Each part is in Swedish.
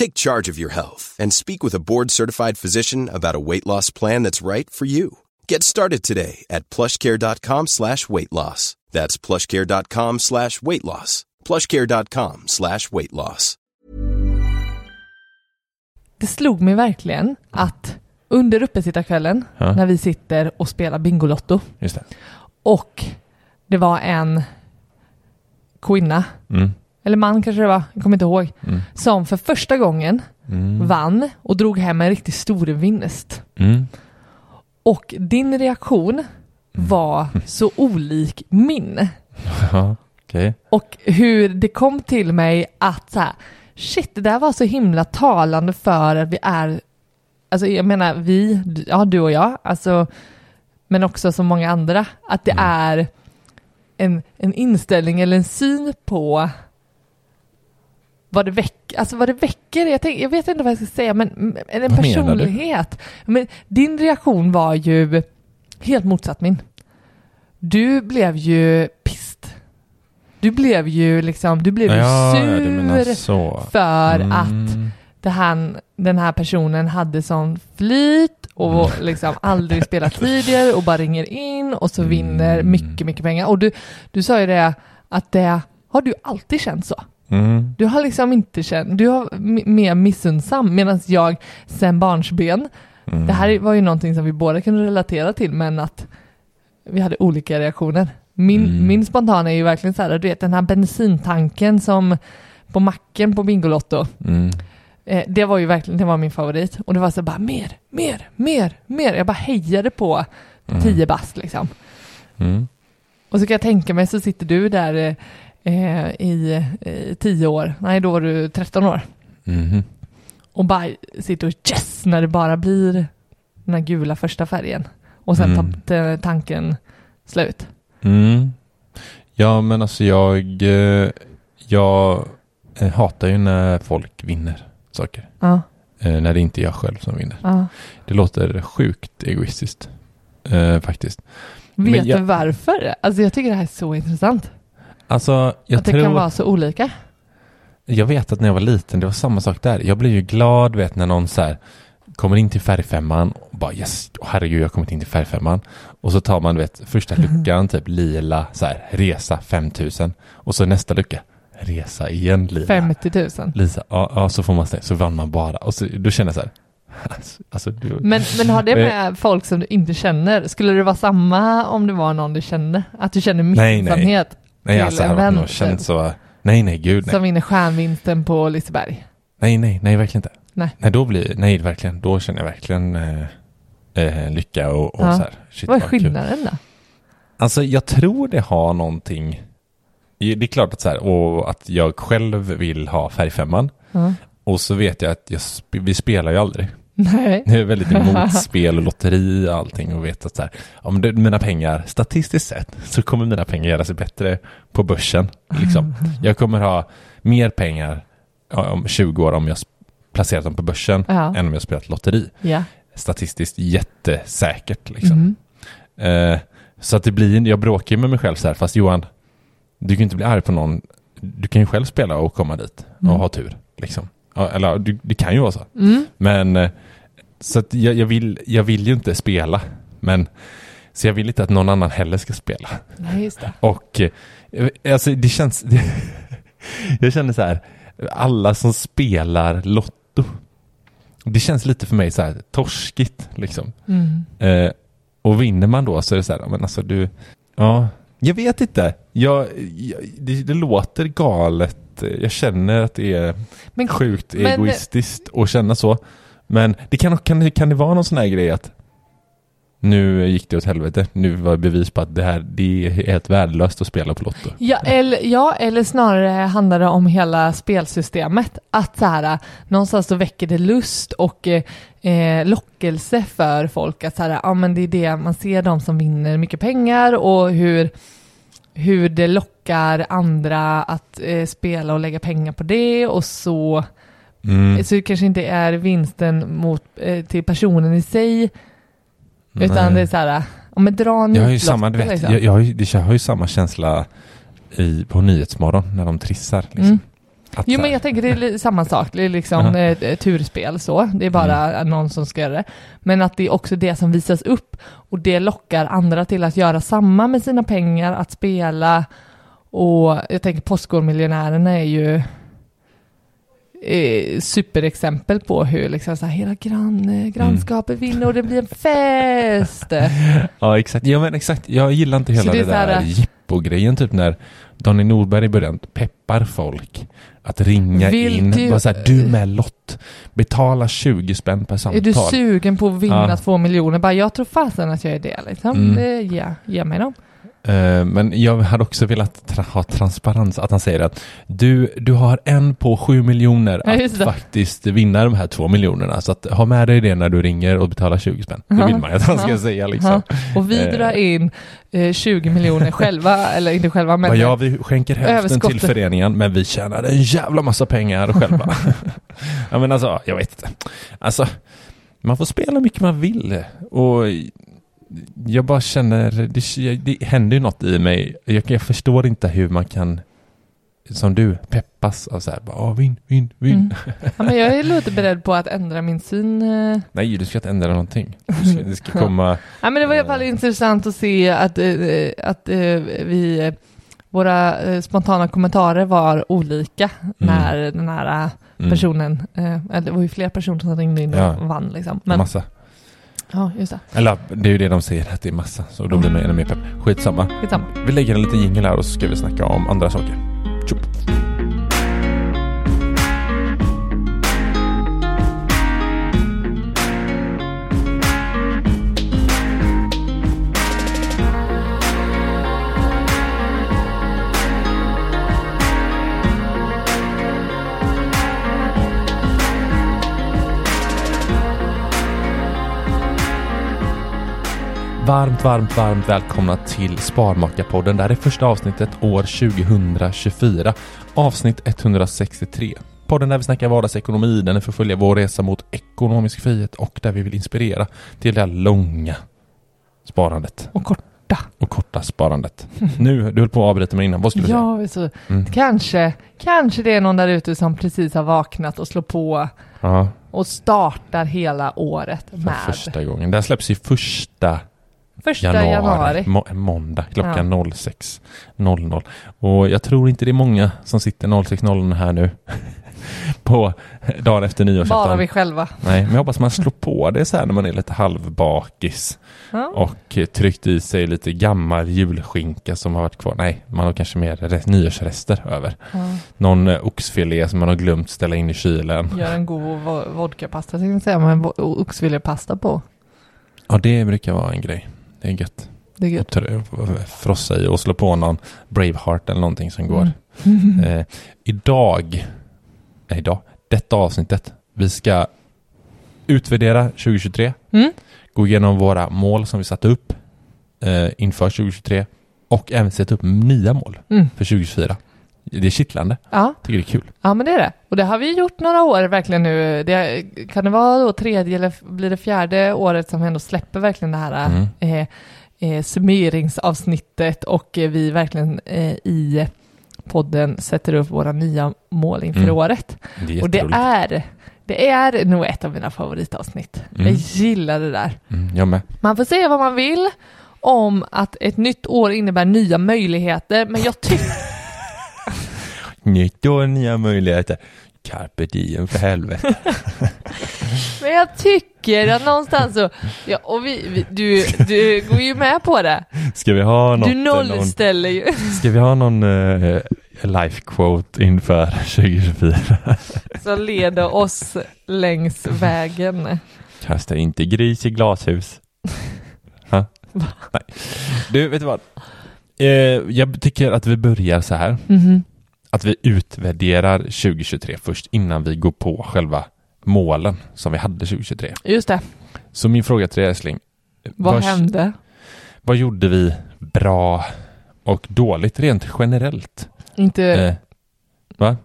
Take charge of your health and speak with a board-certified physician about a weight loss plan that's right for you. Get started today at plushcare.com slash weight loss. That's plushcare.com slash weight loss. plushcare.com slash weight loss. Det slog mig verkligen att under uppesittarkvällen Ja. när vi sitter och spelar Bingolotto Just det. och det var en kvinna, Mm. Eller man kanske det var, jag kommer inte ihåg, Mm. som för första gången Mm. vann och drog hem en riktigt stor vinst. Mm. Och din reaktion var så olik min. Ja, okej. Och hur det kom till mig att så här, shit, det där var så himla talande för att vi är, alltså jag menar vi, ja du och jag, alltså, men också så många andra, att det Mm. är en, en inställning eller en syn på vad det väcker, alltså vad det väcker, jag, tänk, jag vet inte vad jag ska säga, men en Vad personlighet. Men din reaktion var ju helt motsatt min. Du blev ju pist. Du blev ju liksom, du blev Ja, sur för Mm. att det här, den här personen hade sån flyt och Mm. liksom aldrig spelat tidigare och bara ringer in och så vinner Mm. mycket, mycket pengar. Och du, du sa ju det att det har du alltid känt så. Mm. Du har liksom inte känt, du har mer missunnsam medan jag sen barnsben, Mm. det här var ju någonting som vi båda kunde relatera till men att vi hade olika reaktioner. Min, Mm. min spontana är ju verkligen så här, du vet den här bensintanken som på macken på Bingolotto. Mm. Eh, det var ju verkligen, det var min favorit. Och det var så bara mer, mer, mer, mer. Jag bara hejade på Mm. 10 bast liksom. Mm. Och så kan jag tänka mig så sitter du där eh, eh, i eh, 10 år, nej då var du 13 år. Mhm. Och bara sitter och yes när det bara blir den här gula första färgen. Och sen Mm. tar tanken slut. Mm. Ja, men alltså jag, eh, jag eh, hatar ju när folk vinner saker. Ja, När det inte är jag själv som vinner. ja. Det låter sjukt egoistiskt. Eh, faktiskt. Vet jag- du varför? Alltså jag tycker det här är så intressant. Alltså, jag att det tror... kan vara så olika. Jag vet att när jag var liten, det var samma sak där. Jag blir ju glad, vet, när någon så här kommer in till färgfemman och bara yes, herregud, jag har kommit in till färgfemman. Och så tar man, vet, första luckan, typ lila, så här, resa 5000. Och så nästa lucka, resa igen, lila. 50 000. Lisa, ja, ja, så får man så vann man bara. Och så, då känner jag så här, alltså, du, Men, men har det Eh. med folk som du inte känner? Skulle det vara samma om det var någon du kände? Att du känner Nej, nej. alltså, vän, har nog känt så, nej, nej, gud, nej. som vinner stjärnvinsten på Liseberg? Nej, nej, nej, verkligen inte. Nej. Nej, då blir, nej, verkligen, då känner jag verkligen eh, eh, lycka och, och Ja. så här. Shit, Vad är skillnaden då? Alltså jag tror det har någonting. Det är klart att så här, och att jag själv vill ha färgfemman. Ja. Och så vet jag att jag, vi spelar ju aldrig. Nej. Jag är väldigt emot spel och lotteri och allting och vet att så här, om det, mina pengar, statistiskt sett, så kommer mina pengar göra sig bättre på börsen. Liksom. Jag kommer ha mer pengar om 20 år om jag placerat dem på börsen Ja. än om jag spelat lotteri. Ja. Statistiskt jättesäkert liksom. Mhm. Eh, så att det blir, jag bråkar ju med mig själv så här, fast Johan, du kan inte bli arg på någon. Du kan ju själv spela och komma dit och Mm. ha tur. Liksom. Eller du, det kan ju vara så. Mm. Men eh, så att jag, jag, vill, jag vill ju inte spela. Men så jag vill inte att någon annan heller ska spela. Nej, just det. Och eh, alltså det känns... Det, jag känner så här, alla som spelar Lotto. Det känns lite för mig så här torskigt liksom. Mm. Eh, och vinner man då så är det så här, men alltså du, ja, jag vet inte. Jag, jag, det, det låter galet. Jag känner att det är Men, sjukt men- egoistiskt att känna så. Men det kan, kan, kan det vara någon sån här grej att nu gick det åt helvete. Nu var det bevis på att det här det är helt värdelöst att spela på Lotto. ja, eller, ja, eller snarare handlar det om hela spelsystemet. Att så här, någonstans så väcker det lust och eh, eh, lockelse för folk. Att så här, ja, men det är det man ser de som vinner mycket pengar och hur, hur det lockar andra att eh, spela och lägga pengar på det och så Mm. Så det kanske inte är vinsten mot, eh, till personen i sig, utan Nej. det är så här, om men dra en Jag har ju samma, du vet, jag, jag, har ju, jag har ju samma känsla i, på Nyhetsmorgon när de trissar. Liksom. Mm. Att Jo men jag tänker det är samma sak, det är liksom eh, turspel så, det är bara Mm. någon som ska göra det. Men att det är också det som visas upp och det lockar andra till att göra samma med sina pengar, att spela och jag tänker Postkodmiljonärerna är ju eh, superexempel på hur liksom så här, hela grann, eh, grannskapet vinner och det blir en fest. Ja exakt, ja men exakt. Jag gillar inte hela det det, här- där jippo-grejen typ när Donny Norberg i början peppar folk att ringa Vill in. du- Bara så här, du med lott. Betala 20 spänn per samtal. Är du sugen på att vinna Ja. två miljoner? Bara, jag tror fasen att jag är det liksom. Mm. Det, ja, ge mig dem. Eh, men jag hade också velat tra- ha transparens. Att han säger att du, du har en på sju miljoner Ja, att det. faktiskt vinna de här två miljonerna. Så att ha med dig det när du ringer och betalar 20 spänn. Det Ja. vill man ju att han ska Ja. säga liksom. Ja. Och vi Eh. drar in eh, 20 miljoner själva, eller inte själva men... Ja, vi skänker hälften till föreningen men vi tjänar en jävla massa pengar själva. ja men alltså, jag vet inte. Alltså, man får spela mycket man vill. Och jag bara känner, det, det händer ju något i mig. Jag, jag förstår inte hur man kan, som du, peppas av så här, bara, "Åh, vinn, vinn, vinn. Mm. Ja, men jag är lite beredd på att ändra min syn. eh. Nej, du ska inte ändra någonting. Du ska, det ska komma, Ja, men det var i alla fall intressant att se att, eh, att eh, vi, eh, våra eh, spontana kommentarer var olika när den här eh, mm, personen, eh, eller det var ju fler personer som ringde in och Ja. vann liksom. en Men, massa. Ja, just det. Eller det är ju det de säger, att det är massa. Så då blir man ännu mer pepp. Skitsamma. Skitsamma. Vi lägger en liten jingel här och så ska vi snacka om andra saker. Tjup. Varmt, varmt, varmt välkomna till Sparmakarpodden. Det här är första avsnittet år 2024. Avsnitt 163. Podden där vi snackar vardagsekonomi, den är för att följa vår resa mot ekonomisk frihet och där vi vill inspirera till det här långa sparandet Och korta. och korta sparandet. Nu, du höll på att avbryta mig innan. Vad skulle du säga? Ja. Mm. Kanske, kanske det är någon där ute som precis har vaknat och slår på Ja, och startar hela året för med första gången. Det här släpps ju första första januari. Må, måndag klockan 06.00. Och jag tror inte det är många som sitter 06.00 här nu på dagen efter Bara nyårsafton. vi själva. Nej, men jag hoppas man slår på det så här när man är lite halvbakis Ja. och tryckt i sig lite gammal julskinka som har varit kvar. Nej, man har kanske mer re- nyårsrester över. Ja. Någon eh, oxfilé som man har glömt ställa in i kylen. Gör en god vo- vodkapasta, tänkte jag säga, med oxfilépasta på. Ja, det brukar vara en grej. Det är gött. Det är gött. frossa i och slå på någon Braveheart eller någonting som går. Mm. Eh, idag, nej idag, detta avsnittet, vi ska utvärdera 2023, Mm. gå igenom våra mål som vi satte upp eh, inför 2023 och även sätta upp nya mål Mm. för 2024. Det är kittlande, Ja, tycker det är kul. ja, men det är det. Och det har vi gjort några år verkligen nu. Det, kan det vara då tredje eller blir det fjärde året som vi ändå släpper verkligen det här Mm. eh, eh, summeringsavsnittet och eh, vi verkligen eh, i podden sätter upp våra nya mål inför Mm. året. Det Och det är, det är nog ett av mina favoritavsnitt. Mm. Jag gillar det där. Mm, jag med. Man får säga vad man vill om att ett nytt år innebär nya möjligheter, men jag tycker Nytt år, nya möjligheter. Carpe diem för helvete. Men jag tycker att någonstans så, ja, och vi, vi, du, du går ju med på det. Ska vi ha något? Du någon, nollställer ju. ska vi ha någon uh, life quote inför 2024? Som leder oss längs vägen. Kasta inte gris i glashus. ha? Nej. Du, vet du vad? Eh, jag tycker att vi börjar så här. Mhm. Att vi utvärderar 2023 först innan vi går på själva målen som vi hade 2023. Just det. Så min fråga till dig älskling. Vad hände? Vad gjorde vi bra och dåligt rent generellt? Inte, Eh, va?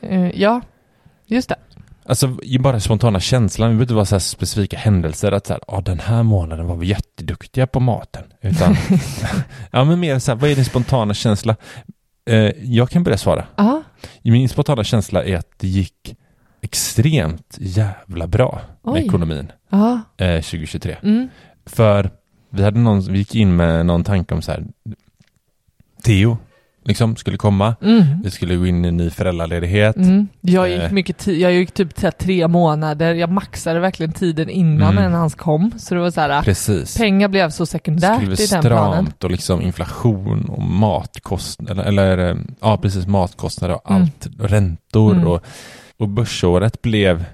eh, ja, just det. Alltså bara spontana känslan, vi behöver inte vara så specifika händelser att så här, ah, den här månaden var vi jätteduktiga på maten. Utan, ja men mer så här, vad är din spontana känsla? Eh, jag kan börja svara. Ja, Min spontana känsla är att det gick extremt jävla bra med Oj. ekonomin ja, eh, 2023. mm, För vi hade någon, vi gick in med någon tanke om så här, Theo liksom skulle komma. mm. Vi skulle gå in i en ny föräldraledighet. Mm. Jag gick Eh. mycket tid, jag gick typ så tre månader, jag maxade verkligen tiden innan Mm. hans kom. Så det var så här, Precis. pengar blev så sekundärt skulle i den planen. stramt och liksom inflation och matkostnader, eller, eller eh, ja precis matkostnader och Mm. allt, och räntor Mm. och, och börsåret blev,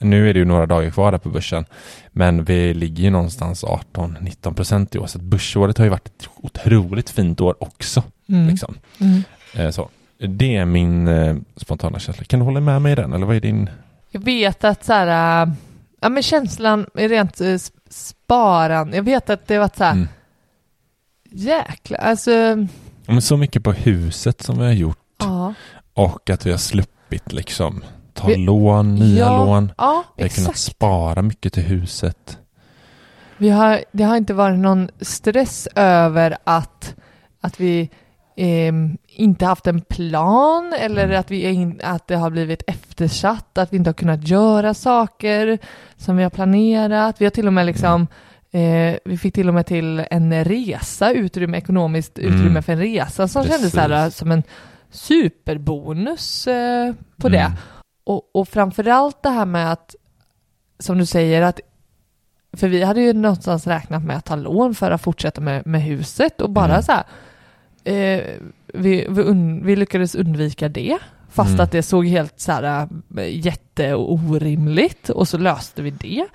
nu är det ju några dagar kvar där på börsen, men vi ligger ju någonstans 18-19 procent i år, så börsåret har ju varit ett otroligt fint år också. Mm. Liksom. Mm. Eh, så. Det är min eh, spontana känsla. Kan du hålla med mig i den, eller vad är din? Jag vet att så här, äh, ja men känslan är rent sp- sparan, jag vet att det var så här, Mm. jäkla, alltså, Ja, Men så mycket på huset som vi har gjort ja, och att vi har sluppit liksom ta Vi- lån, nya ja, lån. ja, Vi har kunnat exakt. spara mycket till huset. Vi har, det har inte varit någon stress över att, att vi ehm, inte haft en plan eller Mm. att, vi, in, att det har blivit eftersatt, att vi inte har kunnat göra saker som vi har planerat. Vi har till och med liksom Eh, vi fick till och med till en resa, utrymme, ekonomiskt utrymme Mm. för en resa som Precis. kändes så här, som en superbonus eh, på det. Mm. Och, och framförallt det här med att, som du säger, att för vi hade ju någonstans räknat med att ta lån för att fortsätta med, med huset och bara Mm. så här, eh, vi, vi, un, vi lyckades undvika det. Fast Mm. att det såg helt så här äh, jätteorimligt och så löste vi det.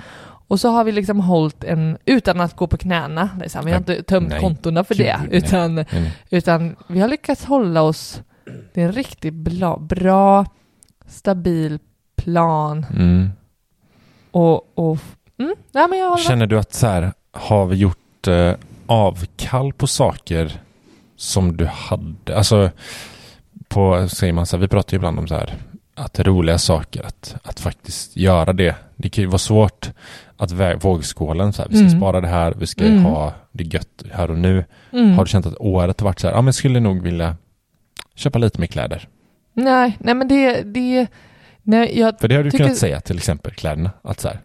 Och så har vi liksom hållit en, utan att gå på knäna, det är så här, vi har inte tömt Nej. kontona för det, utan, Nej, nej. utan vi har lyckats hålla oss, det är en riktigt bra, bra stabil plan Mm. och, och mm, nej men jag. Känner du att så här, har vi gjort eh, avkall på saker som du hade, alltså på, säger man så här, vi pratar ju ibland om så här, att roliga saker, att, att faktiskt göra det. Det kan ju vara svårt att vä- vågskålen, så här, vi ska Mm. spara det här, vi ska Mm. ha det gött här och nu. Mm. Har du känt att året har varit så här, ja men skulle nog vilja köpa lite mer kläder? Nej, nej men det, det nej, jag, För det har du Tycker- kunnat säga till exempel kläderna, att så här,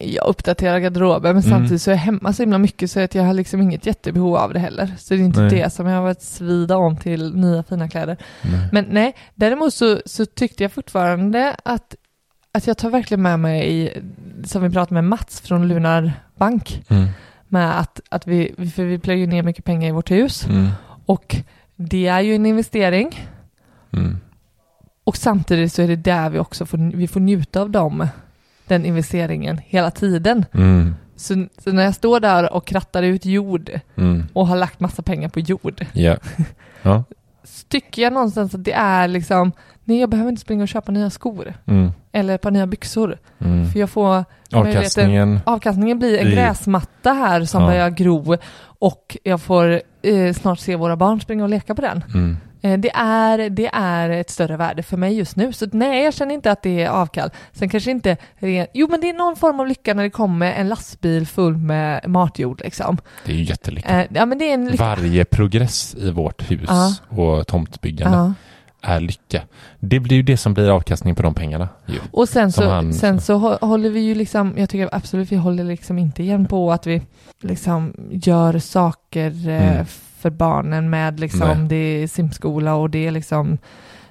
jag uppdaterar garderoben men Mm. samtidigt så är jag hemma så himla mycket så att jag har liksom inget jättebehov av det heller. Så det är inte Nej. det som jag har varit svida om till nya fina kläder. nej. Men nej, däremot så, så tyckte jag fortfarande att, att jag tar verkligen med mig i, som vi pratade med Mats från Lunar Bank, Mm. med att, att vi, för vi plöjer ner mycket pengar i vårt hus Mm. och det är ju en investering Mm. och samtidigt så är det där vi också får, vi får njuta av dem, den investeringen hela tiden. Mm. Så, så när jag står där och krattar ut jord Mm. och har lagt massa pengar på jord, Ja. Ja. så tycker jag någonstans att det är liksom, nej jag behöver inte springa och köpa nya skor Mm. eller ett par nya byxor. Mm. För jag får Avkastningen. avkastningen blir en gräsmatta här som Ja. börjar gro och jag får eh, snart se våra barn springa och leka på den. Eh, Det är, det är ett större värde för mig just nu. Så nej, jag känner inte att det är avkall. Sen kanske inte... Jo, men det är någon form av lycka när det kommer en lastbil full med matjord liksom. Det är ju jättelycka. Eh, Ja, men det är en lycka. Varje progress i vårt hus Ja. och tomtbyggande Ja. är lycka. Det blir ju det som blir avkastning på de pengarna. Ju. Och sen så, han- sen så hå- håller vi ju liksom, jag tycker absolut vi håller liksom inte igen på att vi liksom gör saker eh, Mm. För barnen med liksom, Nej. det är simskola och det är liksom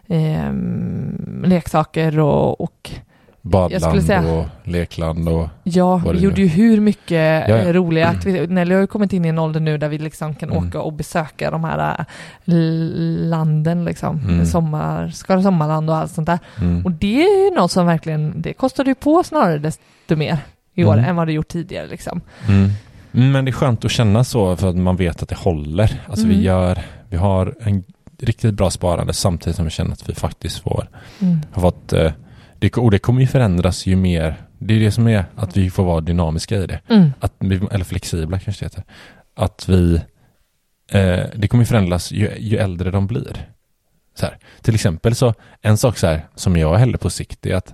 ehm, leksaker och, och Badland säga- och lekland och ja, vi gjorde nu- ju hur mycket Ja, ja. eh, roliga aktiviteter. Nelly har ju kommit in i en ålder nu där vi liksom kan Mm. åka och besöka de här eh, landen liksom, Mm. sommar, Skara Sommarland och allt sånt där. mm. Och det är ju något som verkligen, det kostade ju på snarare desto mer i år Mm. än vad det gjort tidigare liksom. Mm. Mm, Men det är skönt att känna så för att man vet att det håller. Alltså Mm. vi gör, vi har en riktigt bra sparande samtidigt som vi känner att vi faktiskt får, har fått, eh, det, och det kommer ju förändras ju mer, det är det som är att vi får vara dynamiska i det. Mm. Att eller flexibla kanske det heter. Att vi, eh, det kommer ju förändras ju, ju äldre de blir. Till exempel så, en sak så här, som jag häller på sikt är att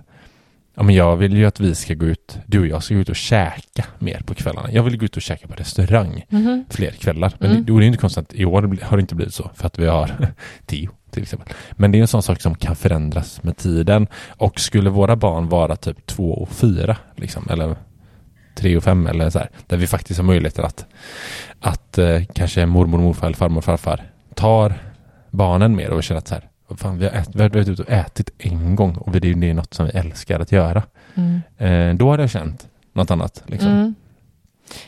ja, men jag vill ju att vi ska gå ut, du och jag ska gå ut och käka mer på kvällarna. Jag vill gå ut och käka på restaurang Mhm. fler kvällar. Men Mm. det, det är inte konstigt att i år har det inte blivit så för att vi har tio till exempel. Men det är en sån sak som kan förändras med tiden. Och skulle våra barn vara typ två och fyra liksom, eller tre och fem eller så här, där vi faktiskt har möjligheter att, att eh, kanske mormor, morfar eller farmor, farfar tar barnen mer och känner att så här, fan, vi har, ät, vi har varit ute och ätit en gång och det är det är något som vi älskar att göra. Mm. Eh, då hade jag känt något annat. Liksom. Mm.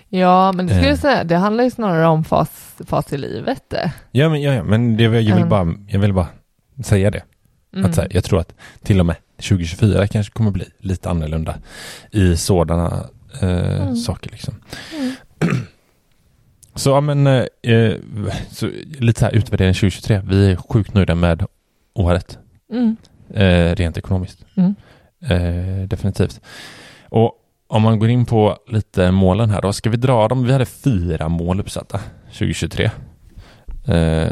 Ja, men det skulle Eh. jag säga, det handlar ju snarare om fas, fas i livet. eh. Ja, men, ja, ja, men det, jag, vill Mm. bara, jag vill bara säga det. Mm. Att så här, jag tror att till och med 2024 kanske kommer bli lite annorlunda i sådana eh, Mm. saker. Liksom. Mm. Så, ja, men, eh, eh, så lite så här utvärdering 2023. Vi är sjukt nöjda med året, Mm. eh, rent ekonomiskt. Mm. Eh, definitivt. Och om man går in på lite målen här då, ska vi dra dem? Vi hade fyra mål uppsatta 2023. Eh,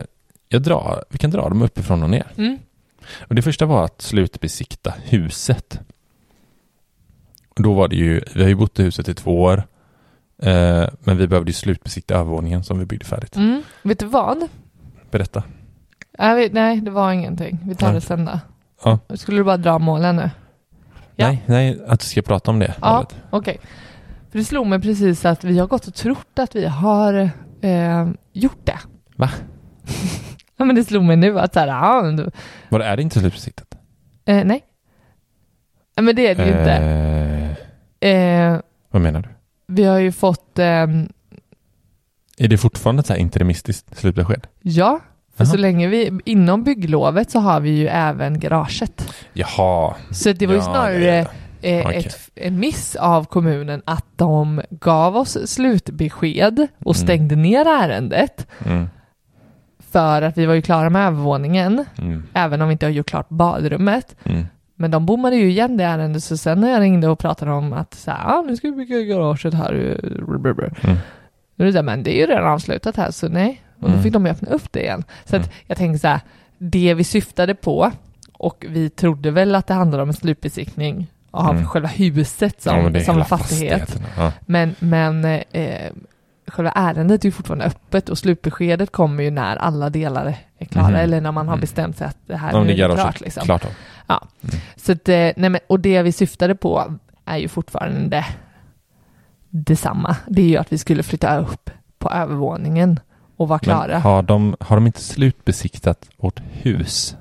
jag drar, vi kan dra dem uppifrån och ner. Mm. Och det första var att slutbesikta huset. Och då var det ju, vi har ju bott i huset i två år. Eh, men vi behövde ju slutbesikta övervåningen som vi byggde färdigt. Mm. Vet du vad? Berätta. Jag vet, nej, det var ingenting. Vi tar Nej. det sen då. Ja. Skulle du bara dra målen nu? Ja. Nej, nej, att du ska prata om det. Ja. målet. Okej. För det slog mig precis att vi har gått och trott att vi har eh, gjort det. Va? ja, men det slog mig nu att så här, ja, men du, Var det, är det inte slutbesiktat? eh, nej. Ja, men det är det ju inte. Eh, Eh, vad menar du? vi har ju fått, ehm, Är det fortfarande ett så här interimistiskt slutbesked? ja, för Jaha. så länge vi, inom bygglovet så har vi ju även garaget. Jaha. Så det var ju Ja, snarare ja, ja. eh, ett, en miss av kommunen att de gav oss slutbesked och Mm. stängde ner ärendet Mm, för att vi var ju klara med övervåningen, mm, även om vi inte har gjort klart badrummet. mm. Men de bommade ju igen det ärendet, så sen när jag ringde och pratade om att så här, ah, nu ska vi bygga garaget här. Mm. Då är det men det är ju redan avslutat här, så nej. Och då Mm. fick de öppna upp det igen. Så att Mm. jag tänker så här, det vi syftade på, och vi trodde väl att det handlade om en slutbesiktning av Mm. själva huset som, Ja, som fastighet. Ja. Men, men eh, själva ärendet är ju fortfarande öppet och slutbeskedet kommer ju när alla delar är klara Mhm. eller när man har Mm. bestämt sig att det här Ja, nu är klart. Liksom. klart av. Så att, eh, nej men, och det vi syftade på är ju fortfarande detsamma. Det är ju att vi skulle flytta upp på övervåningen och vara klara. Men har de, har de inte slutbesiktat vårt hus?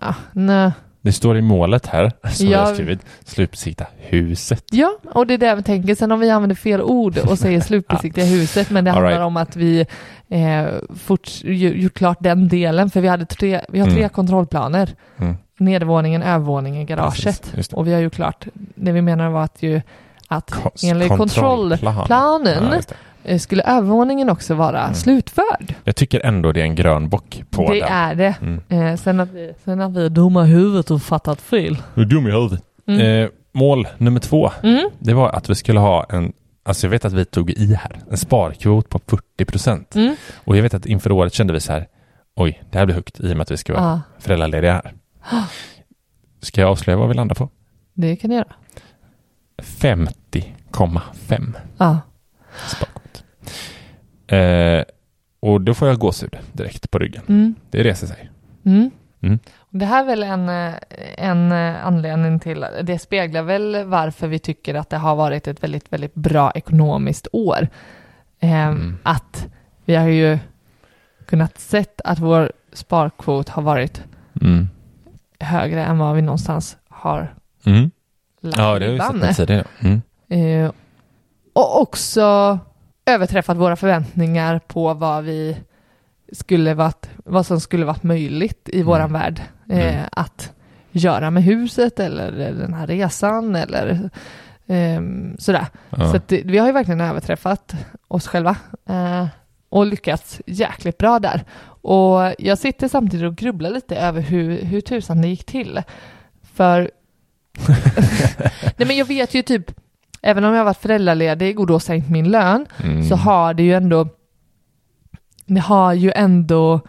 Ja, nej. Det står i målet här, som Ja. jag har skrivit, slutbesikta huset. ja, och det är det vi tänker. Sen om vi använder fel ord och säger slutbesiktiga huset, men det handlar right. om att vi eh, fort, gjort klart den delen, för vi, hade tre, vi har tre Mm. kontrollplaner. Mm. Nedervåningen, övervåningen, garaget. Precis. Och vi har ju klart, det vi menar var att ju att Ko- enligt kontrollplan. kontrollplanen Ja, skulle övervåningen också vara Mm. slutförd. Jag tycker ändå det är en grön bock på det den. är det. Mm. Eh, sen, att vi, sen att vi är dumma i huvudet och fattat fel. Du är dum i huvudet. Mm. Eh, mål nummer två, Mm. det var att vi skulle ha en Alltså jag vet att vi tog i här, en sparkvot på 40 procent. Mm. Och jag vet att inför året kände vi så här, oj, det här blir högt i och med att vi ska vara Ja, föräldralediga här. Ska jag avslöja vad vi landar på? det kan du göra. 50,5 Ja. Eh, och då får jag gåshud direkt på ryggen. Mm. Det reser sig. Mm. Mm. Det här är väl en, eh, en eh, anledning till, det speglar väl varför vi tycker att det har varit ett väldigt, väldigt bra ekonomiskt år. Eh. Att vi har ju kunnat sett att vår sparkvot har varit Mm. högre än vad vi någonstans har Mm. lagt Ja, det har vi sett tidigare. Mm. Eh, och också överträffat våra förväntningar på vad vi skulle varit, vad som skulle varit möjligt i våran Mm. värld eh, Mm. att göra med huset eller den här resan eller ehm, sådär. Ja. Så att vi har ju verkligen överträffat oss själva eh, och lyckats jäkligt bra där. Och jag sitter samtidigt och grubblar lite över hur, hur tusan det gick till. För Nej men jag vet ju typ, även om jag har varit föräldraledig och då sänkt min lön, Mm. så har det ju ändå, det har ju ändå,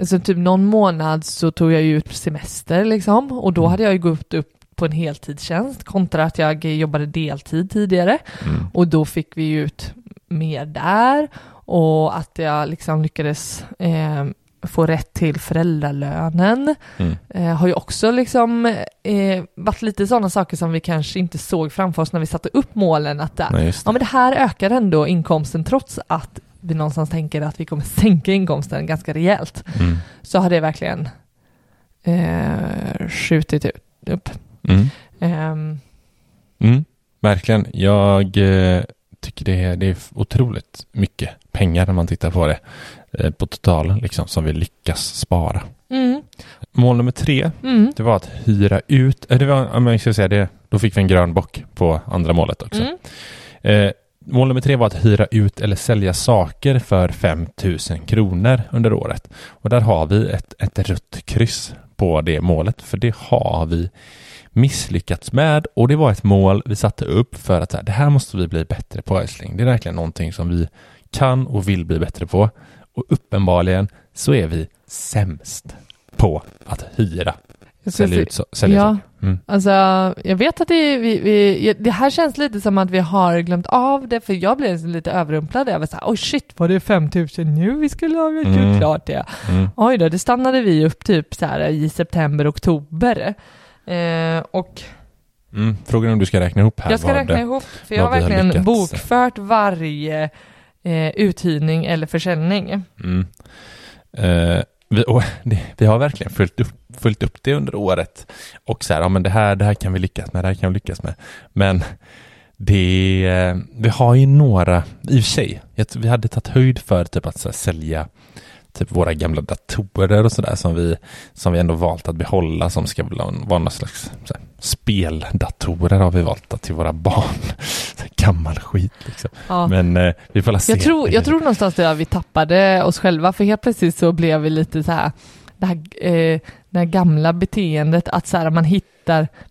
alltså typ någon månad så tog jag ju ut semester liksom och då Mm. hade jag ju gått upp på en heltidstjänst kontra att jag jobbade deltid tidigare Mm. och då fick vi ut mer där och att jag liksom lyckades eh, få rätt till föräldralönen Mm. eh, har ju också liksom eh, varit lite sådana saker som vi kanske inte såg framför oss när vi satte upp målen att där, Nej, just det. ja men det här ökar ändå inkomsten trots att vi någonstans tänker att vi kommer sänka inkomsten ganska rejält Mm. så har det verkligen eh, skjutit ut, upp. Mm. Mm. Verkligen. Jag eh, tycker det är, det är otroligt mycket pengar när man tittar på det eh, på totalen liksom, som vi lyckas spara. mm, Mål nummer tre, mm, det var att hyra ut, eh, det var, om jag ska säga det, då fick vi en grön bock på andra målet också. mm, Eh, mål nummer tre var att hyra ut eller sälja saker för 5 000 kronor under året. Och där har vi ett, ett rött kryss på det målet, för det har vi misslyckats med och det var ett mål vi satte upp för att det här måste vi bli bättre på älskling. Det är verkligen någonting som vi kan och vill bli bättre på. Och uppenbarligen så är vi sämst på att hyra, Jag sälja ut, så- sälja Ja. Mm. Alltså, jag vet att det, vi, vi, det här känns lite som att vi har glömt av det, för jag blev lite överrumplad över så här, oj shit, var det 5000 nu vi skulle ha gjort Mm. klart det? Mm. Oj då, det stannade vi upp typ så här i september, oktober. Eh, och Mm. Frågan är om du ska räkna ihop här. jag ska räkna det- ihop, för jag har verkligen lyckats. bokfört varje eh, uthyrning eller försäljning. Mm. Eh, vi, och det, vi har verkligen följt upp, följt upp det under året och så här, ja men det här, det här kan vi lyckas med, det här kan vi lyckas med. Men det, eh, vi har ju några, i och för sig, vi hade tagit höjd för typ att så här, sälja typ våra gamla datorer och sådär som vi, som vi ändå valt att behålla som ska vara någon slags här, speldatorer har vi valt att till våra barn. Så här, gammal skit liksom. Ja. Men eh, vi får se. Jag tror, jag tror någonstans att vi tappade oss själva, för helt plötsligt så blev vi lite så här, det här, eh, det här gamla beteendet att så här, man hittar,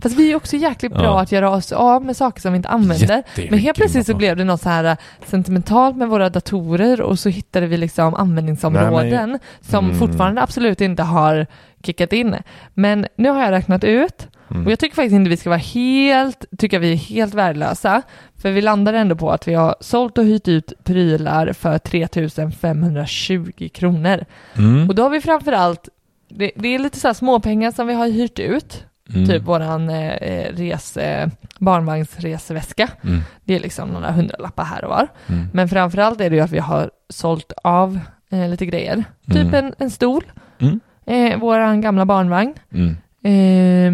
fast vi är också jäkligt bra Ja. att göra oss av med saker som vi inte använder. Men helt plötsligt så blev det något så här eh, sentimentalt med våra datorer och så hittade vi liksom användningsområden Nej, som Mm. fortfarande absolut inte har kickat in. Men nu har jag räknat ut Mm. och jag tycker faktiskt inte vi ska vara helt, tycker vi är helt värdelösa. För vi landar ändå på att vi har sålt och hyrt ut prylar för 3520 kronor. Mm. Och då har vi framförallt, det, det är lite så här småpengar som vi har hyrt ut. Mm. Typ våran eh, eh, barnvagnsresväska. Mm. Det är liksom några hundralappar här och var. Mm. Men framförallt är det ju att vi har sålt av eh, lite grejer. Typ Mm. en, en stol, Mm. eh, våran gamla barnvagn. Eh,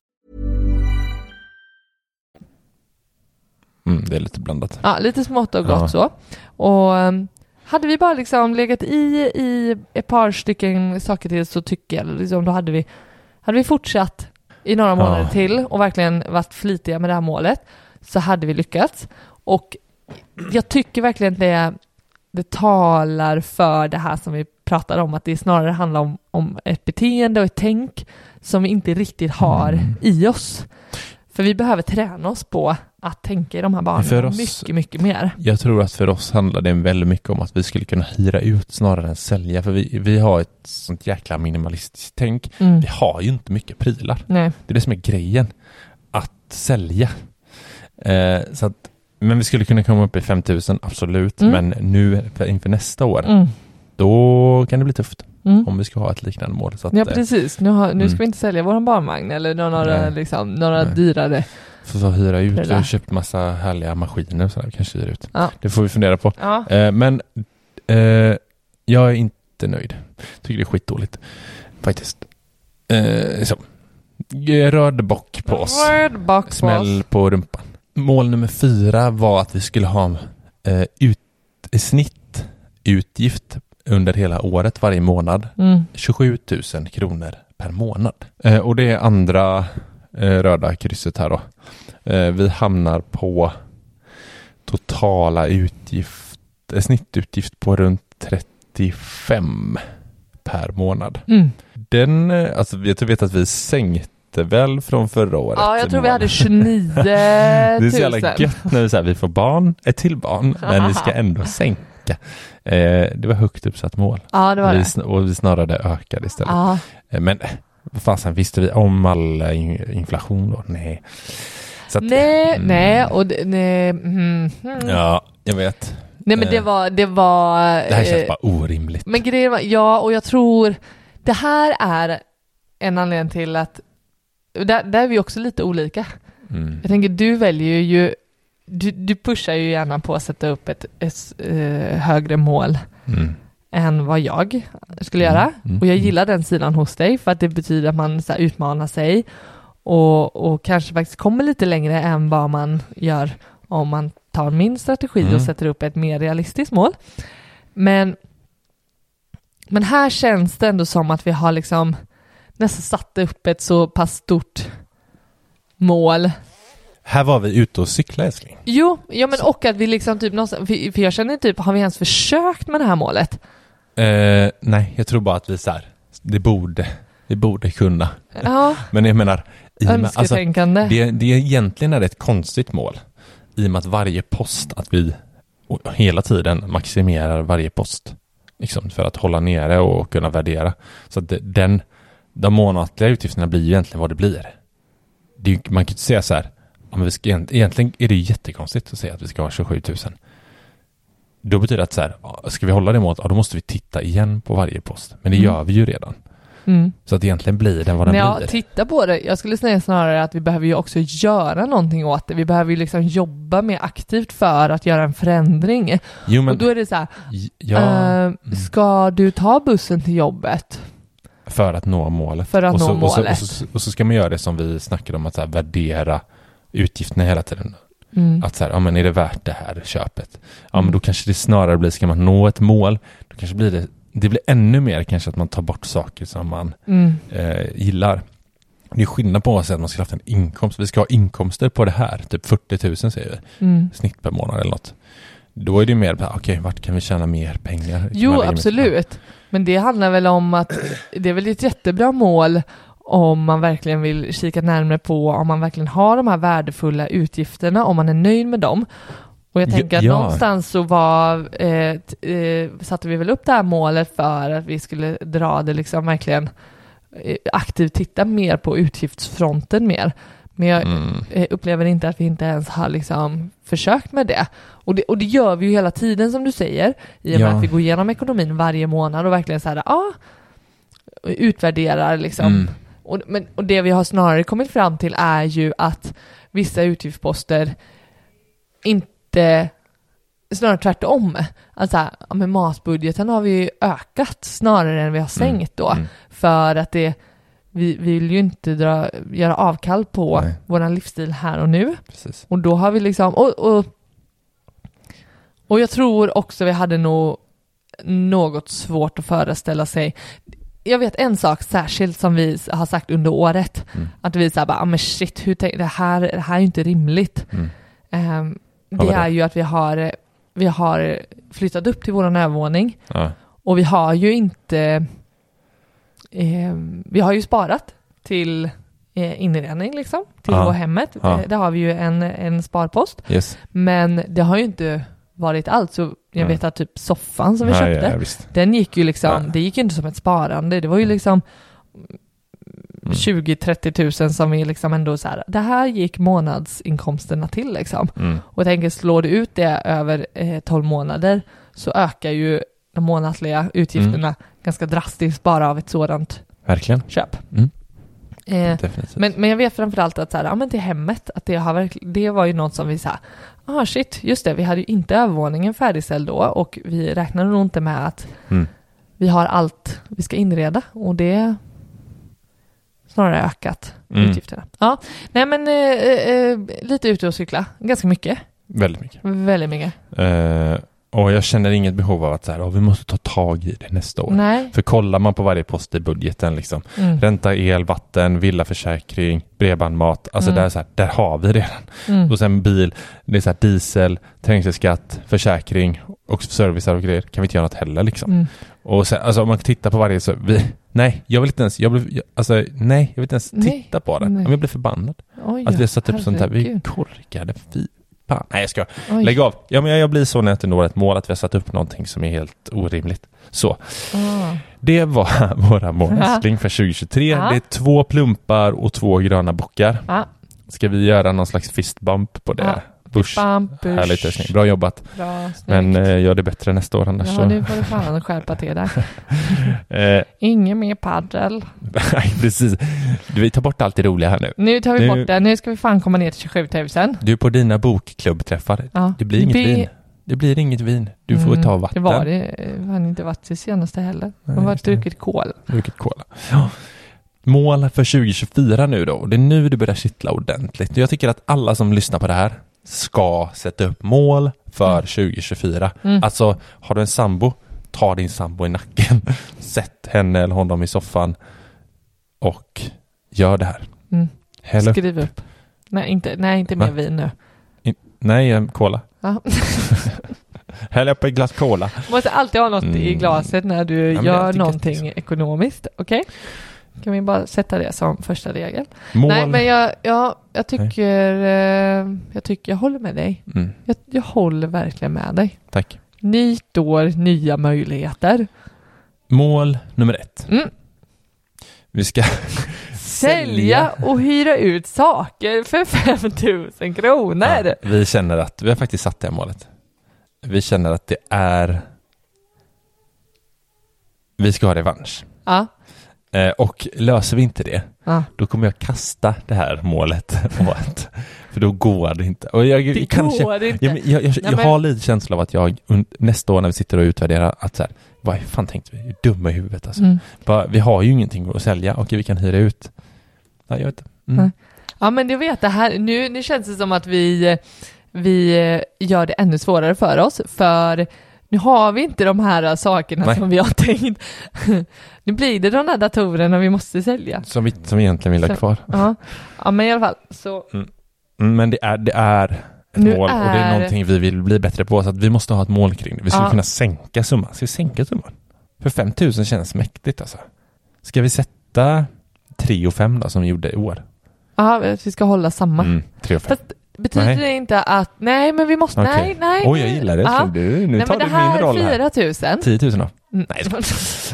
Mm, det är lite blandat. Ja, lite smått och gott Ja. så. Och um, hade vi bara liksom legat i i ett par stycken saker till så tycker jag liksom, då hade vi, hade vi fortsatt i några månader till och verkligen varit flitiga med det här målet så hade vi lyckats. Och jag tycker verkligen det, det talar för det här som vi pratar om, att det snarare handlar om, om ett beteende och ett tänk som vi inte riktigt har Mm. i oss. För vi behöver träna oss på att tänka i de här banorna oss- mycket, mycket mer. Jag tror att för oss handlar det väldigt mycket om att vi skulle kunna hyra ut snarare än sälja. För vi, vi har ett sånt jäkla minimalistiskt tänk. Mm. Vi har ju inte mycket prylar. Nej. Det är det som är grejen. Att sälja. Eh, så att, men vi skulle kunna komma upp i 5000, absolut. Mm. Men nu för- inför nästa år, Mm. då kan det bli tufft. Mm. Om vi ska ha ett liknande mål. Så att, Ja eh, precis, nu, har, nu ska Mm. vi inte sälja våran barnvagn eller några, Nej. liksom, några Nej. dyrare. För att hyra ut. Vi har köpt massa härliga maskiner och sådär. Vi kanske hyr ut. Ja. Det får vi fundera på. Ja. Eh, men eh, jag är inte nöjd. Tycker det är skitdåligt. Faktiskt. Eh, så. Röd bock på oss. Word box boss. Smäll på rumpan. Mål nummer fyra var att vi skulle ha eh, ut, snittutgift under hela året varje månad. Mm. 27 000 kronor per månad. Eh, och det är andra eh, röda krysset här då. Eh, vi hamnar på totala utgift, eh, snittutgift på runt 35 per månad. Mm. Den, eh, alltså jag vet att vi sänkte väl från förra året. Ja, jag tror vi hade 29 000. Det är så jävla gött när vi, så här, vi får barn, ett till barn, men vi ska ändå sänka. Eh, det var högt uppsatt mål. Ja, det var vi, det. och vi snarare ökade istället. Ja. Eh, Men vad fasen, visste vi om all eh, in- inflation då? Nej. Så att, Nej, mm, nej, och det, nej, mm, mm. Ja, jag vet. nej men det var, det var... Det här känns eh, bara orimligt. Men grejen var, ja, och jag tror det här är en anledning till att där, där är vi också lite olika. Mm. Jag tänker, du väljer ju, du, du pushar ju gärna på att sätta upp ett, ett eh, högre mål Mm. än vad jag skulle Mm, göra. mm, Och jag gillar den sidan hos dig för att det betyder att man så här, utmanar sig och, och kanske faktiskt kommer lite längre än vad man gör om man tar min strategi Mm. och sätter upp ett mer realistiskt mål. Men, men här känns det ändå som att vi har liksom nästan satt upp ett så pass stort mål Här var vi ute och cykla älskling. Jo, ja men och att vi liksom typ någonstans, för, för jag känner typ, har vi ens försökt med det här målet? Eh, nej, jag tror bara att vi så här, det borde, vi borde kunna. Ja, Men jag menar, i och med, alltså, önsketänkande. det, det är egentligen är det ett konstigt mål. I och med att varje post, att vi hela tiden maximerar varje post. Liksom för att hålla nere och kunna värdera. Så att den, de månatliga utgifterna blir ju egentligen vad det blir. Det man kan ju inte säga så här, men vi ska, egent- egentligen är det jättekonstigt att säga att vi ska ha 27 000. Då betyder det att så här, ska vi hålla det målet, ja, då måste vi titta igen på varje post. Men det Mm. gör vi ju redan. Mm. Så att egentligen blir den vad den Ja, blir. titta på det. Jag skulle säga snarare att vi behöver ju också göra någonting åt det. Vi behöver ju liksom jobba mer aktivt för att göra en förändring. Jo, men och då är det så här, ja, eh, ska du ta bussen till jobbet? För att nå målet. För att och så, nå Och så, målet. och, så, och så ska man göra det som vi snackade om, att så värdera utgifterna hela tiden. Mm. Att så här, ja men är det värt det här köpet? Ja Mm. men då kanske det snarare blir, ska man nå ett mål, då kanske blir det, det blir ännu mer kanske att man tar bort saker som man Mm. eh, gillar. Det är skillnad på att säga att man ska ha haft en inkomst. Vi ska ha inkomster på det här, typ 40 000 säger vi, Mm. snitt per månad eller något. Då är det mer, okej, vart kan vi tjäna mer pengar? Man Jo, absolut. Men det handlar väl om att det är väl ett jättebra mål om man verkligen vill kika närmare på om man verkligen har de här värdefulla utgifterna, om man är nöjd med dem. Och jag Ja, tänker att ja. någonstans så var, eh, eh, satte vi väl upp det här målet för att vi skulle dra det liksom verkligen eh, aktivt titta mer på utgiftsfronten mer. Men jag Mm. eh, upplever inte att vi inte ens har liksom försökt med det. Och, det. och det gör vi ju hela tiden som du säger, i och med Ja. att vi går igenom ekonomin varje månad och verkligen så här, ja, utvärderar liksom. Mm. Och, men, och det vi har snarare kommit fram till är ju att vissa utgiftsposter inte, snarare tvärtom. Alltså, ja, med matbudgeten har vi ju ökat snarare än vi har sänkt då. Mm. För att det, vi, vi vill ju inte dra, göra avkall på Nej. våran livsstil här och nu. Precis. Och då har vi liksom, och, och, och jag tror också vi hade nog något svårt att föreställa sig. Jag vet en sak särskilt som vi har sagt under året, Mm. att vi säger bara, ah, men shit, hur tänk, det, här, det här är ju inte rimligt. Mm. Ja, det vadå? är ju att vi har, vi har flyttat upp till våran övervåning Ja. och vi har ju inte, eh, vi har ju sparat till eh, inredning liksom, till Ja. vår hemmet. Ja. Eh, Där har vi ju en, en sparpost. Yes. Men det har ju inte varit allt. Så jag Nej. vet att typ soffan som vi Ja, köpte, ja, den gick ju liksom, Ja. det gick ju inte som ett sparande. Det var ju liksom Mm. 20-30 tusen som vi liksom ändå så här, det här gick månadsinkomsterna till liksom. Mm. Och tänker, slår du ut det över eh, 12 månader så ökar ju de månatliga utgifterna Mm. ganska drastiskt bara av ett sådant Verkligen. köp. Mm. Eh, men, men jag vet framförallt att så här, ja, men till hemmet, att det, har verkl- det var ju något som vi sa, ah shit, just det, vi hade ju inte övervåningen färdigställd då och vi räknade nog inte med att Mm. vi har allt vi ska inreda och det snarare ökat Mm. utgifterna. Ja, nej men eh, eh, lite ute och cykla, ganska mycket, Väldigt mycket. väldigt mycket. Eh, och jag känner inget behov av att så här, "Åh, vi måste ta tag i det nästa år. Nej. För kollar man på varje post i budgeten, liksom, Mm. ränta, el, vatten, villaförsäkring, bredband, mat, alltså Mm. där, är så här, där har vi redan. Mm. Och sen bil, det är så här, diesel, trängselskatt, försäkring och servicer och grejer. Kan vi inte göra något heller liksom. Mm. Och sen, alltså om man tittar på varje så, vi, nej, jag vill inte ens, jag blir, alltså nej, jag vill inte ens Nej, titta på det. nej. Jag blir förbannad. Oj, Att vi har satt upp sånt här, vi är korkade, fy fan. Nej jag ska Oj. Lägg av. Ja, men jag blir så när jag inte når ett mål att vi har satt upp någonting som är helt orimligt. Så, Ah. det var våra målsling för 2023. Ja. Det är två plumpar och två gröna bockar. Ja, Ska vi göra någon slags fistbump på det? Bump, bush. Härligt älskling. Bra jobbat. Bra. Men eh, gör det bättre nästa år annars Ja, så. nu får du fan skärpa till dig. Eh, Ingen mer paddel. nej, precis. Vi tar bort allt det roliga här nu. Nu tar vi Nu- bort det. Nu ska vi fan komma ner till 27 000. Du på dina bokklubbträffar. Ja. Det blir inget Det- vin. Det blir inget vin. Du får Mm, ta vatten. Det var det. Det har inte varit det senaste heller. De har det. druckit kol. Druckit cola. Ja. Mål för 2024 nu då. Det är nu det börjar kittla ordentligt. Jag tycker att alla som lyssnar på det här ska sätta upp mål för 2024. Mm. Alltså, har du en sambo, ta din sambo i nacken. Sätt henne eller honom i soffan och gör det här. Mm. Häll upp. Skriv upp. Nej, inte, nej, inte mer Va? vin nu. Nej, en cola. Ja. Häll upp ett glas cola. Måste alltid ha något i Mm. glaset när du Ja, gör någonting ekonomiskt. Okej? Kan vi bara sätta det som första regel? Mål. Nej, men jag, jag, jag tycker, eh, jag tycker, jag håller med dig. Mm, Jag, jag håller verkligen med dig. tack. Nytt år, nya möjligheter. Mål nummer ett. Mm. Vi ska Sälja och hyra ut saker för 5000 kronor. Ja, vi känner att, vi har faktiskt satt det här målet. Vi känner att det är vi ska ha revansch. Ja. Eh, och löser vi inte det, ja. då kommer jag kasta det här målet åt. För då går det inte. Och jag, Det kanske, går inte. Jag, jag, jag men- har lite känsla av att jag nästa år när vi sitter och utvärderar att så här, vad fan tänkte vi? Dumma i huvudet alltså. Mm. Bara, vi har ju ingenting att sälja. Okej, vi kan hyra ut. Nej, jag vet inte. Mm. Nej. Ja men du vet det här, nu, nu känns det som att vi, vi gör det ännu svårare för oss för nu har vi inte de här sakerna Nej. som vi har tänkt. nu blir det de där datorerna vi måste sälja. Som, vi, som vi egentligen vill ha Så- kvar. Ja, ja men i alla fall så Mm, men det är, det är ett Nu mål och det är är- någonting vi vill bli bättre på. Så att vi måste ha ett mål kring det. Vi skulle Ja. kunna sänka summan. Ska vi sänka summan? För 5000 känns mäktigt alltså. Ska vi sätta 3 och 5 då som vi gjorde i år? ja, vi ska hålla samma. Mm, 3 och 5. Fast betyder Nej. det inte att, nej men vi måste, Okej. nej, nej. Oj, jag gillar det. Ja. Du, nu nej, tar men det du här min roll här. 4 000. 10 000 då? Mm.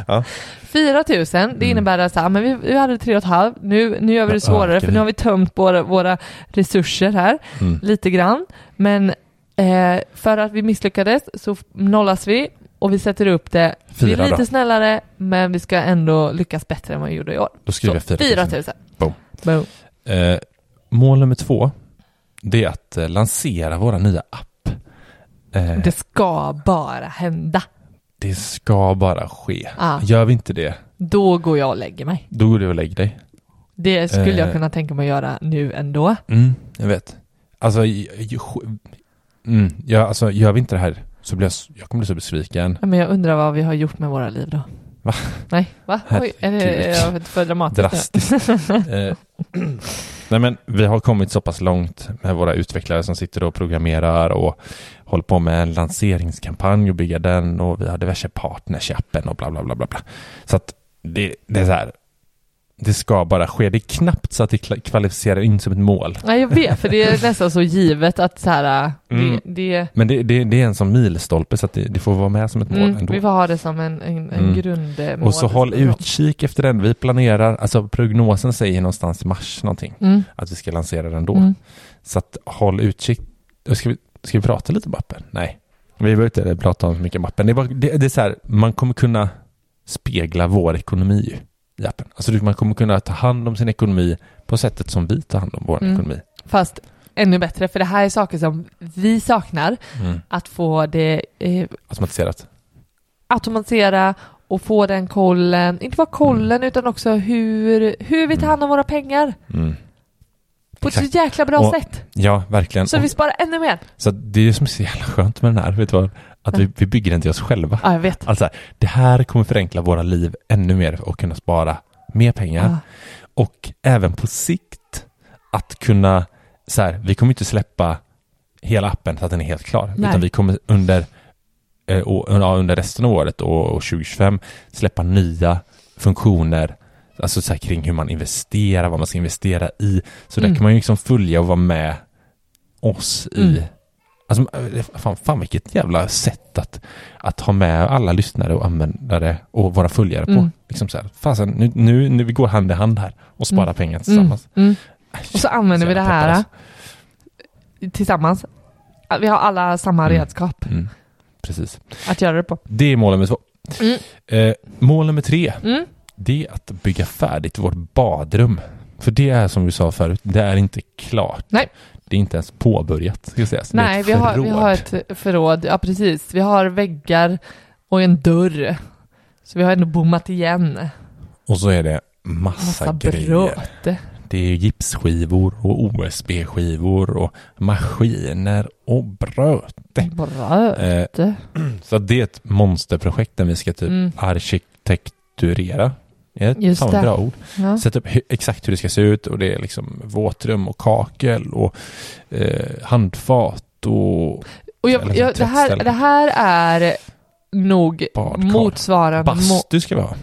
Ja. 4 000, det Mm. innebär att så här, men vi, vi hade 3,5, nu, nu gör vi det Ja, svårare ökar för vi. nu har vi tömt våra, våra resurser här Mm. lite grann. Men eh, för att vi misslyckades så nollas vi och vi sätter upp det. vi Fyra är lite då. snällare men vi ska ändå lyckas bättre än vad vi gjorde i år. Då skriver jag 4 4 000. 000. Boom. Boom. Eh, mål nummer två, det är att eh, lansera våra nya app. Eh, Det ska bara hända. det ska bara ske. Ja. Gör vi inte det, Då går jag och lägger mig. då går du och lägg dig. Det skulle jag Eh. kunna tänka mig att göra nu ändå. Mm, jag vet. Alltså, mm, ja, alltså, gör vi inte det här så blir jag, jag kommer bli så besviken. Men jag undrar vad vi har gjort med våra liv då. Va? Nej, va? Oj, är det är jag för dramatiskt? Drastiskt. nej men vi har kommit så pass långt med våra utvecklare som sitter och programmerar och håller på med en lanseringskampanj och bygga den och vi har diverse partners i appen och bla bla bla bla. bla. Så att det, det är så här. Det ska bara ske. Det är knappt så att det kvalificerar in som ett mål. Nej, jag vet, för det är nästan så givet att så här, Mm. det, det Men det, det, det är en sån milstolpe så att det, det får vara med som ett mål mm, ändå. vi får ha det som en, en, en Mm. grundmål. Och så håll utkik efter den. Vi planerar, alltså prognosen säger någonstans i mars någonting, Mm. att vi ska lansera den då. Mm. Så att håll utkik. Ska vi, ska vi prata lite om appen? Nej. Vi behöver inte prata om så mycket om appen. Det är, bara, det, det är så här, man kommer kunna spegla vår ekonomi ju i appen. Alltså man kommer kunna ta hand om sin ekonomi på sättet som vi tar hand om vår Mm. ekonomi. Fast ännu bättre, för det här är saker som vi saknar. Mm. Att få det eh, Automatiserat. automatisera och få den kollen, inte bara kollen utan också hur, hur vi tar Mm. hand om våra pengar. Mm. På Exakt. ett så jäkla bra Och- sätt. Ja, verkligen. Så Och- vi sparar ännu mer. Så det är det som är så jävla skönt med den här, vet du vad? Att vi, vi bygger den till oss själva. Ja, jag vet. Alltså, det här kommer förenkla våra liv ännu mer och kunna spara mer pengar. Ja. Och även på sikt att kunna, så här, vi kommer inte släppa hela appen så att den är helt klar. Nej. Utan vi kommer under, eh, under resten av året och, och 2025 släppa nya funktioner Alltså så här kring hur man investerar, vad man ska investera i. Så där Mm. kan man ju liksom följa och vara med oss i Mm. Alltså, eh, fan, fan vilket jävla sätt att, att ha med alla lyssnare och användare och våra följare på. Mm. Liksom så här, fasen, nu, nu, nu vi går hand i hand här och sparar Mm. pengar tillsammans. Mm. Mm. Och så använder vi det här alltså. tillsammans. Vi har alla samma Mm. redskap Mm. Precis. att göra det på. Det är mål nummer två. Mm. Eh, mål nummer tre, Mm. det är att bygga färdigt vårt badrum. För det är som vi sa förut, det är inte klart. Nej. Det är inte ens påbörjat, ska sägas. Nej, vi har, vi har ett förråd. Ja, precis. Vi har väggar och en dörr. Så vi har ändå bommat igen. Och så är det massa, Massa grejer. bröt. Det är gipsskivor och OSB-skivor och maskiner och bröt. Bröt. Eh, så det är ett monsterprojekt där vi ska typ Mm. arkitekturera. Är ett Just fan det. bra ord. Ja. Sätta upp exakt hur det ska se ut och det är liksom våtrum och kakel och eh, handfat och Och jag, jag, det, här, det här är nog Badkar. motsvarande... bastu ska vi ha.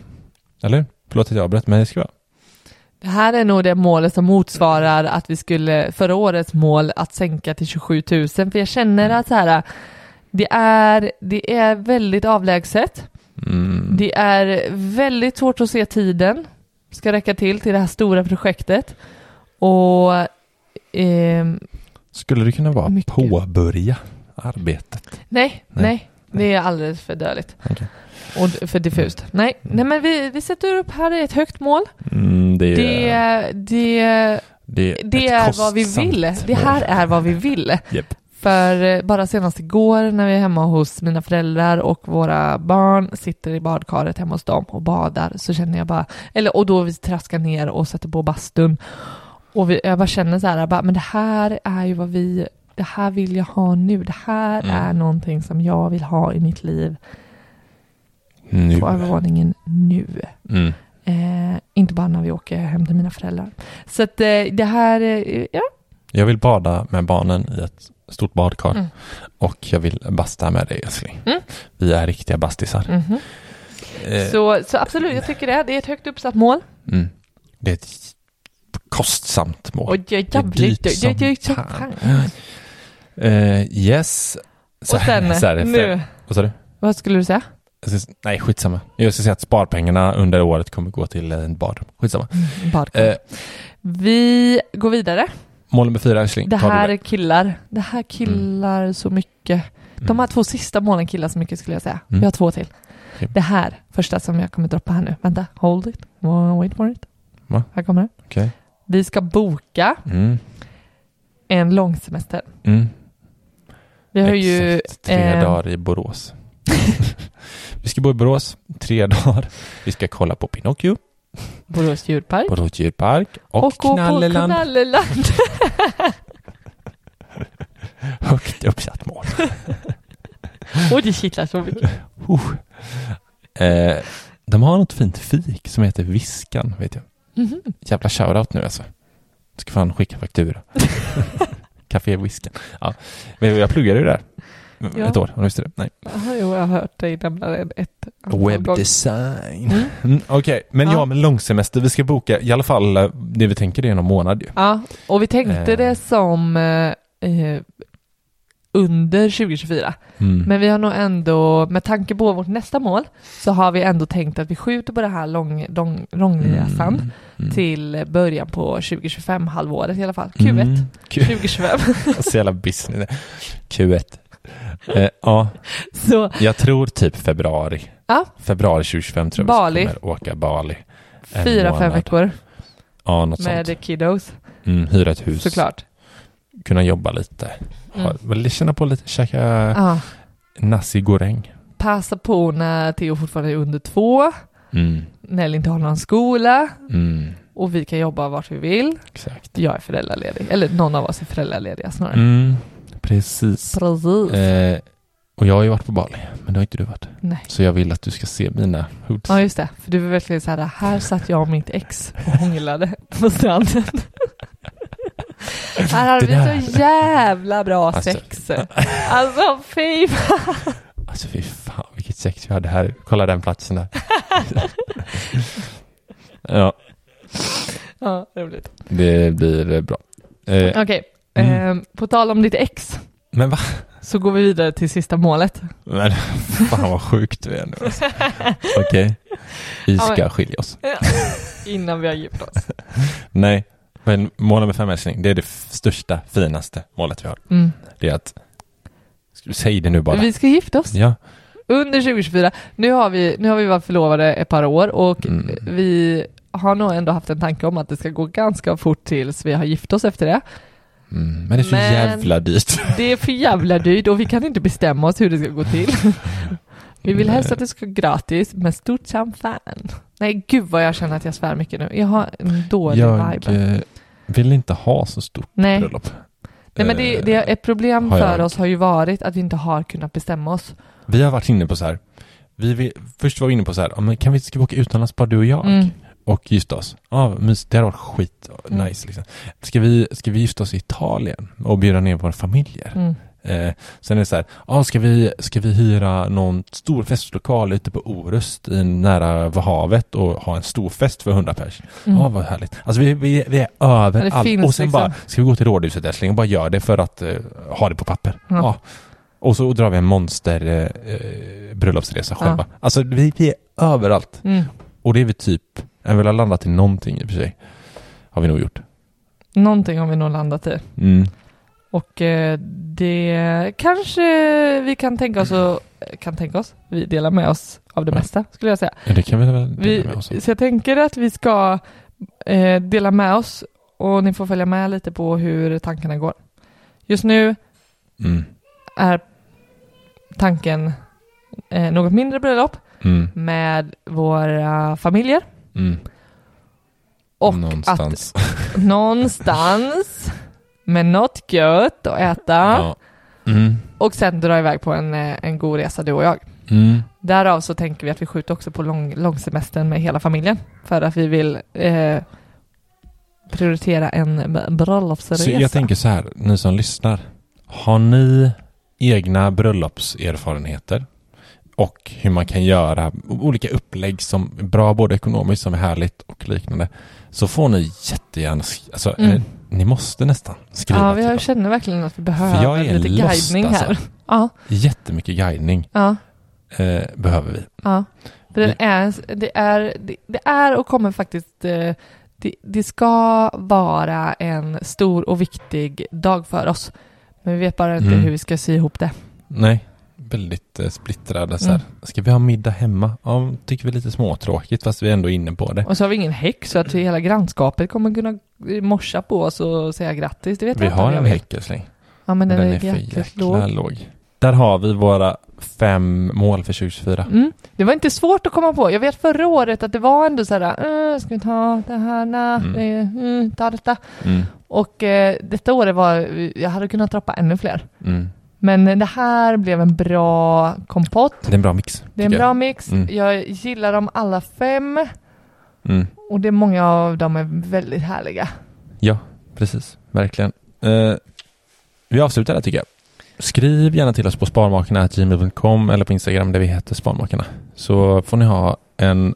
Eller? Förlåt att jag avbröt, men det ska vi ha. Det här är nog det målet som motsvarar att vi skulle, förra årets mål, att sänka till 27 000. För jag känner att så här, det är, det är väldigt avlägset. Mm. Det är väldigt svårt att se tiden ska räcka till till det här stora projektet. Och ehm, Skulle det kunna vara Mycket. påbörja arbetet? nej, nej, Nej. det är alldeles för döligt. Okej. Och för diffust. Nej, nej men vi, vi sätter upp här ett högt mål. Mm, det, Det, är, det, det, det är vad vi vill. Det här är vad vi vill. Japp. För eh, bara senast igår när vi är hemma hos mina föräldrar och våra barn sitter i badkaret hemma hos dem och badar så känner jag bara, eller och då vi traskar ner och sätter på bastun och vi, jag bara känner så här, bara, men det här är ju vad vi, det här vill jag ha nu, det här Mm. är någonting som jag vill ha i mitt liv Nu. på övervåningen nu. Mm. Eh, inte bara när vi åker hem till mina föräldrar. Så att eh, det här, eh, ja. Jag vill bada med barnen i ett stort badkar Mm. och jag vill basta med dig älskling. Mm. Vi är riktiga bastisar. Eh, Så, så absolut, jag tycker det. Det är ett högt uppsatt mål. mm. Det är ett kostsamt mål. Och det är jävligt. Det är dyrt som fan. Eh, yes. Så, Och sen, så här, nu, Vad sa du? vad skulle du säga? Nej, skitsamma. Jag ska säga att sparpengarna under året kommer gå till en badrum. Skitsamma. Badkar. Eh, Vi går vidare. Mål nummer fyra, älskling. Det här killar. Det här killar så mycket. De här två sista målen killar så mycket skulle jag säga. Mm. Vi har två till. Okej. Det här, första som jag kommer droppa här nu. Vänta, hold it. Wait for it. Va? Här kommer det. Okej. Vi ska boka Mm. en långsemester. Mm. Vi har ju... Exakt, tre eh, dagar i Borås. vi ska bo i Borås, tre dagar. Vi ska kolla på Pinocchio, Borås djurpark. Borås djurpark och, och gå på Knalleland. Knalleland. Högt uppsatt mål. och det kittlar så mycket. Uh. Eh, de har något fint fik som heter Viskan, vet jag. Mhm. Jävla shoutout nu alltså. Ska fan skicka faktura. Café Viskan. Ja. Men jag pluggade ju där. Ja. Ett år, har du det? Nej. Jaha, jo, jag har hört dig nämna det ett. Webbdesign. Mm. Mm, Okej, men Ja. ja, men långsemester. Vi ska boka i alla fall eh, det vi tänker det är någon månad ju. Ja, och vi tänkte Eh. det som eh, eh, under 2024. Mm. Men vi har nog ändå, med tanke på vårt nästa mål, så har vi ändå tänkt att vi skjuter på det här lång, lång, långresan Mm. Mm. till början på 2025, halvåret i alla fall. Q1 Mm. Q- 2025. Så jävla business. Q1. Eh, ja, så jag tror typ februari. Ja. Februari 2025 tror jag Bali. vi kommer åka Bali. En fyra, fem veckor Ja, något med sånt. kiddos, Mm, hyra ett hus. såklart. Kunna jobba lite. Ha, Mm. känna på lite, käka Ja. nasi goreng. Passa på när Theo fortfarande är under två, Mm. Nelly inte har någon skola Mm. och vi kan jobba vart vi vill. Exakt. Jag är föräldraledig, eller någon av oss är föräldralediga snarare. Mm. Precis. Precis. Eh, och jag har ju varit på Bali, men det har inte du varit. Nej. Så jag vill att du ska se mina hoods. Ja just det, för du var verkligen så här, här satt jag och mitt ex och hånglade på stranden. här hade vi så jävla bra Alltså. sex. Alltså fy fan. Alltså fy fan vilket sex vi hade här. Kolla den platsen där. ja, Ja, roligt. det blir bra. Eh, Okej, Mm. ehm, på tal om ditt ex men va? så går vi vidare till sista målet. Men fan vad sjukt du är nu alltså. Okej. Vi Ja, ska men- skilja oss. Innan vi har gift oss. Nej, men mål nummer fem älskling, det är det största, finaste målet vi har. Mm. Det är att, säga det nu bara? Vi ska gifta oss Ja. under 2024. Nu har vi, nu har vi varit förlovade ett par år och Mm. vi har nog ändå haft en tanke om att det ska gå ganska fort tills vi har gift oss efter det. Mm, men det är så Men- jävla dyrt. Det är för jävla dyrt och vi kan inte bestämma oss hur det ska gå till. Vi vill helst att det ska gå gratis, men stort som fan. Nej, gud vad jag känner att jag svär mycket nu. Jag har en dålig Jag vibe. eh, vill inte ha så stort Nej. bröllop. Nej, men det, Eh, det är ett problem har för jag. oss har ju varit att vi inte har kunnat bestämma oss. Vi har varit inne på så här. Vi vill, först var vi inne på så här, kan vi, ska vi åka utomlands bara du och jag? Mm. Och gifta oss? Ja, mys, det har varit skit Mm. nice liksom. Ska vi, ska vi gifta oss i Italien och bjuda ner våra familjer? Mm. Eh, sen är det så här, ja, ska, vi, ska vi hyra någon stor festlokal ute på Orust i nära havet och ha en stor fest för 100 pers? Mm. Ja, vad härligt. Alltså vi, vi, vi är överallt. Och sen liksom. bara, ska vi gå till rådhuset älskling och bara gör det för att eh, ha det på papper? Ja. Ja. Och så drar vi en monster eh, eh, bröllopsresa själva. Alltså vi, vi är överallt. Mm. Och det är vi typ, jag vill ha landat i någonting i och för sig. Har vi nog gjort. Någonting har vi nog landat i. Mm. Och eh, det kanske vi kan tänka oss och kan tänka oss. Vi delar med oss av det Ja. mesta skulle jag säga. Ja, det kan vi väl Vi, dela med oss av. så jag tänker att vi ska eh, dela med oss och ni får följa med lite på hur tankarna går. Just nu Mm. är tanken eh, något mindre bröllop Mm. med våra familjer Mm. och Någonstans. att någonstans med något gött att äta Ja. Mm. och sen dra iväg på en, eh, en god resa du och jag. Mm. Därav så tänker vi att vi skjuter också på lång, långsemestern med hela familjen för att vi vill eh, prioritera en bröllopsresa. Så jag tänker så här, ni som lyssnar. Har ni egna bröllopserfarenheter? Och hur man kan göra olika upplägg som är bra både ekonomiskt som är härligt och liknande så får ni jättegärna, alltså Mm. eh, ni måste nästan skriva Ja, vi till har, dem. känner verkligen att vi För jag behöver är lite lost, guidning här. alltså. Ja, Jättemycket guidning ja, eh, behöver vi. ja. För den är, det, är, det, det är och kommer faktiskt... eh, Det, det ska vara en stor och viktig dag för oss. Men vi vet bara inte Mm. hur vi ska sy ihop det. Nej, väldigt eh, splittrade så här. Mm. Ska vi ha middag hemma? Ja, tycker vi är lite småtråkigt fast vi är ändå inne på det. Och så har vi ingen häck så att hela grannskapet kommer kunna morsa på oss och säga grattis. Det vet Vi jag inte har jag en älskling. Ja, men Den, den, är är, för jäkla låg. Där har vi våra fem mål för 2024. Mm. Det var inte svårt att komma på. Jag vet förra året att det var ändå så här, äh, ska vi ta det här, nej, Mm. Mm, ta detta. Mm. Och eh, detta året var, jag hade kunnat trappa ännu fler. Mm. Men det här blev en bra kompott. Det är en bra mix. Det är en bra jag. mix. Mm. Jag gillar dem alla fem. Mm. Och det är många av dem är väldigt härliga. Ja, precis. Verkligen. Eh, vi avslutar där tycker jag. Skriv gärna till oss på sparmakarna.gmail.com eller på Instagram där vi heter Sparmakarna. Så får ni ha en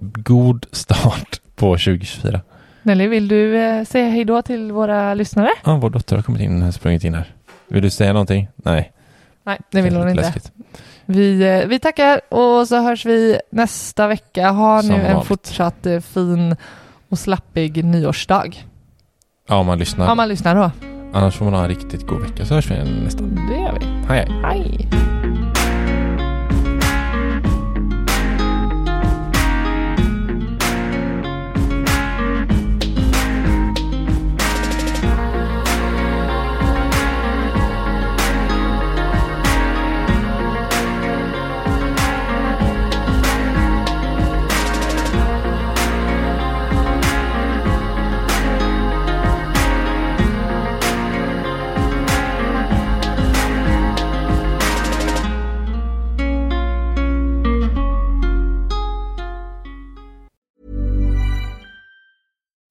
god start på 2024. Nelly, vill du eh, säga hej då till våra lyssnare? Ja, vår dotter har kommit in, sprungit in här. Vill du säga någonting? Nej. Nej, det vill hon inte. läskigt. Vi, eh, vi tackar och så hörs vi nästa vecka. Ha Som nu en vanligt. fortsatt eh, fin och slappig nyårsdag. Ja, om man lyssnar. Om man lyssnar då. Annars får man ha en riktigt god vecka så hörs vi nästa. Det gör vi. Hej, hej. Hej!